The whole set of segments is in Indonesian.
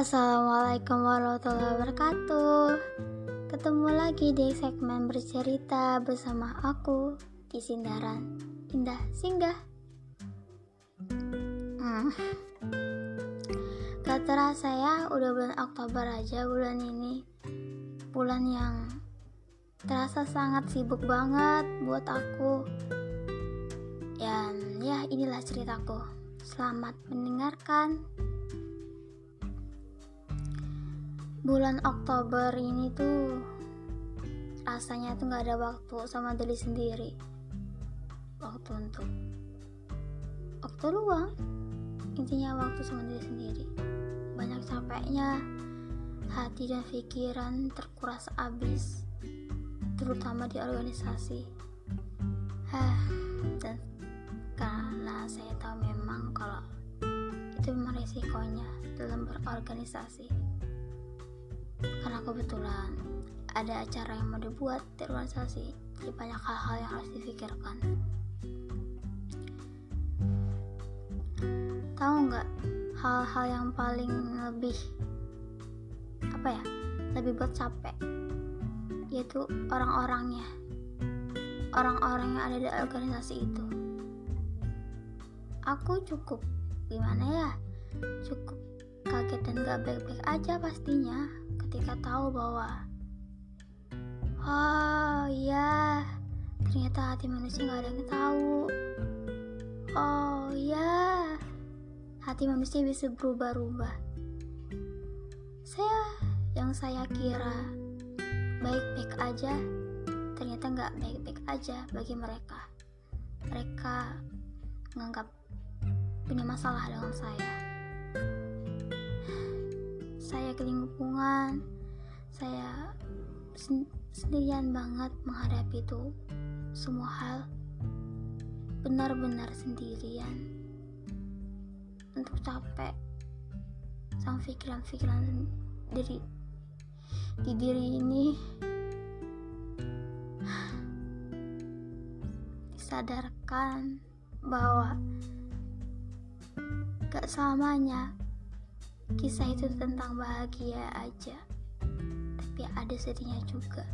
Assalamualaikum warahmatullahi wabarakatuh. Ketemu lagi di segmen bercerita bersama aku di Sindaran Indah Singgah. Hmm. Gak terasa ya udah bulan Oktober aja bulan ini. Bulan yang terasa sangat sibuk banget buat aku. Dan ya inilah ceritaku. Selamat mendengarkan bulan Oktober ini tuh rasanya tuh nggak ada waktu sama diri sendiri. Waktu untuk waktu luang. Intinya waktu sama diri sendiri. Banyak capeknya hati dan pikiran terkuras abis terutama di organisasi. Hah, dan karena saya tahu memang kalau itu memang resikonya dalam berorganisasi karena kebetulan ada acara yang mau dibuat di organisasi jadi banyak hal-hal yang harus difikirkan. Tahu nggak hal-hal yang paling lebih apa ya lebih buat capek? Yaitu orang-orangnya. Orang-orang yang ada di organisasi itu. Aku cukup gimana ya cukup kaget dan gak baik-baik aja pastinya ketika tahu bahwa oh iya ternyata hati manusia gak ada yang tahu. Oh iya hati manusia bisa berubah-ubah. Saya yang saya kira baik-baik aja ternyata nggak baik-baik aja bagi mereka. Mereka menganggap punya masalah dengan saya saya kelingkungan saya sendirian banget menghadapi itu semua hal. Benar-benar sendirian. Untuk capek sama pikiran-pikiran diri di diri ini. Disadarkan bahwa gak selamanya kisah itu tentang bahagia aja tapi ada sedihnya juga.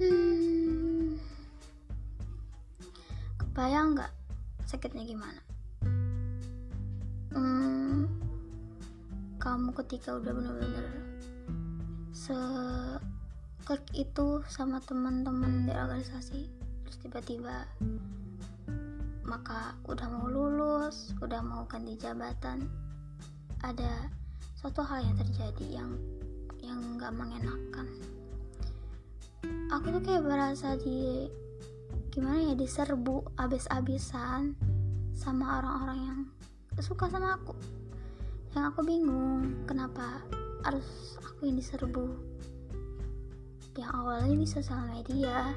Hmm, kebayang nggak sakitnya gimana? Hmm, kamu ketika udah bener-bener se klik itu sama teman-teman di organisasi terus tiba-tiba maka udah mau lulus, udah mau ganti jabatan, ada suatu hal yang terjadi yang yang nggak mengenakan. Aku tuh kayak berasa di gimana ya diserbu abis-abisan sama orang-orang yang suka sama aku. Yang aku bingung kenapa harus aku yang diserbu. Yang awalnya di sosial media,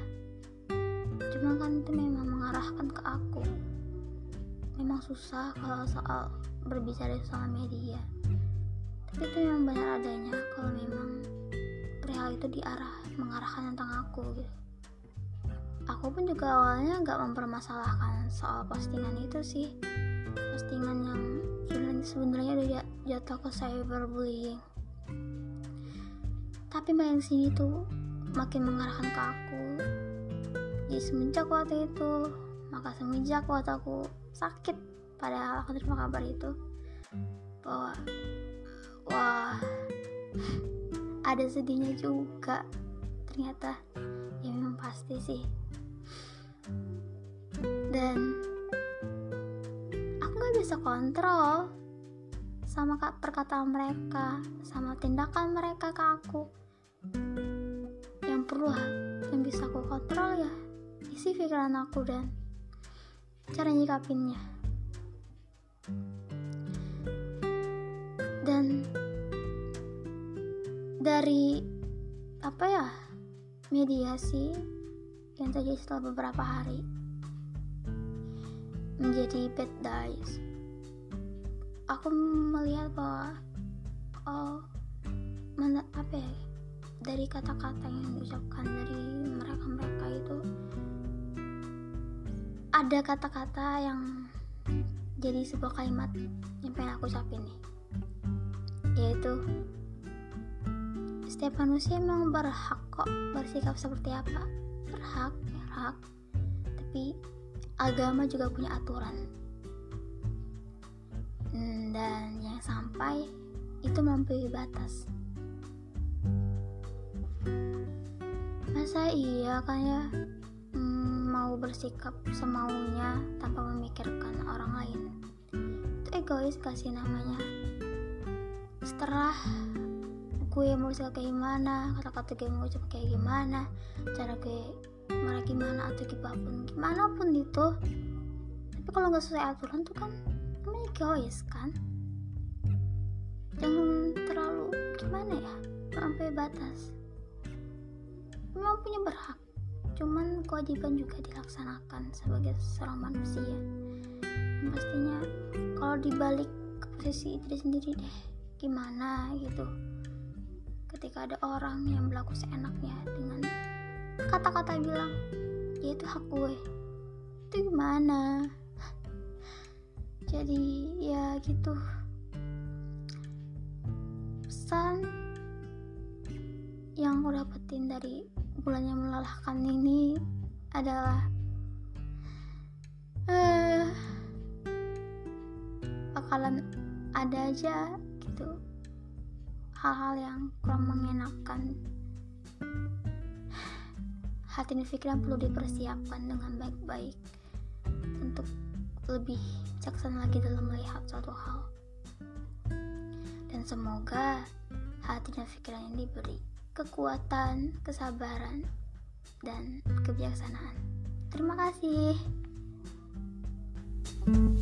cuma kan itu memang mengarahkan ke aku memang susah kalau soal berbicara soal media. Tapi itu memang benar adanya kalau memang perihal itu diarah mengarahkan tentang aku gitu. Aku pun juga awalnya nggak mempermasalahkan soal postingan itu sih. Postingan yang sebenarnya udah jatuh ke cyberbullying. Tapi main sini tuh makin mengarahkan ke aku. Jadi semenjak waktu itu maka semenjak waktu aku sakit. Pada aku terima kabar itu. Bahwa wah ada sedihnya juga. Ternyata ya memang pasti sih. Dan aku gak bisa kontrol sama perkataan mereka sama tindakan mereka ke aku. Yang perlu yang bisa aku kontrol ya isi pikiran aku dan cara nyikapinnya. Dan dari apa ya mediasi yang terjadi setelah beberapa hari menjadi bad days aku melihat bahwa oh mana apa ya dari kata-kata yang diucapkan dari ada kata-kata yang jadi sebuah kalimat yang pengen aku ucapin nih. Yaitu setiap manusia memang berhak kok bersikap seperti apa. Berhak berhak. Tapi agama juga punya aturan. Hmm, dan yang sampai itu melampaui batas. Masa iya kan ya mau bersikap semaunya tanpa memikirkan orang lain. Itu egois kasih namanya? Setelah gue mau kayak gimana kata-kata gue mau ucap kayak gimana cara gue marah gimana atau gimana gimana pun itu tapi kalau nggak sesuai aturan tuh kan namanya egois kan? Jangan terlalu gimana ya? Sampai batas memang punya berhak cuman kewajiban juga dilaksanakan sebagai seorang manusia. Dan pastinya kalau dibalik ke posisi diri sendiri deh gimana gitu. Ketika ada orang yang berlaku seenaknya dengan kata-kata bilang ya itu hak gue. Itu gimana? Jadi ya gitu. Pesan yang aku dapetin dari bulan yang melelahkan ini adalah uh, bakalan ada aja gitu. Hal-hal yang kurang mengenakan hati dan pikiran perlu dipersiapkan dengan baik-baik untuk lebih bijaksana lagi dalam melihat suatu hal. Dan semoga hati dan pikiran ini diberi kekuatan, kesabaran, dan kebijaksanaan. Terima kasih. thank you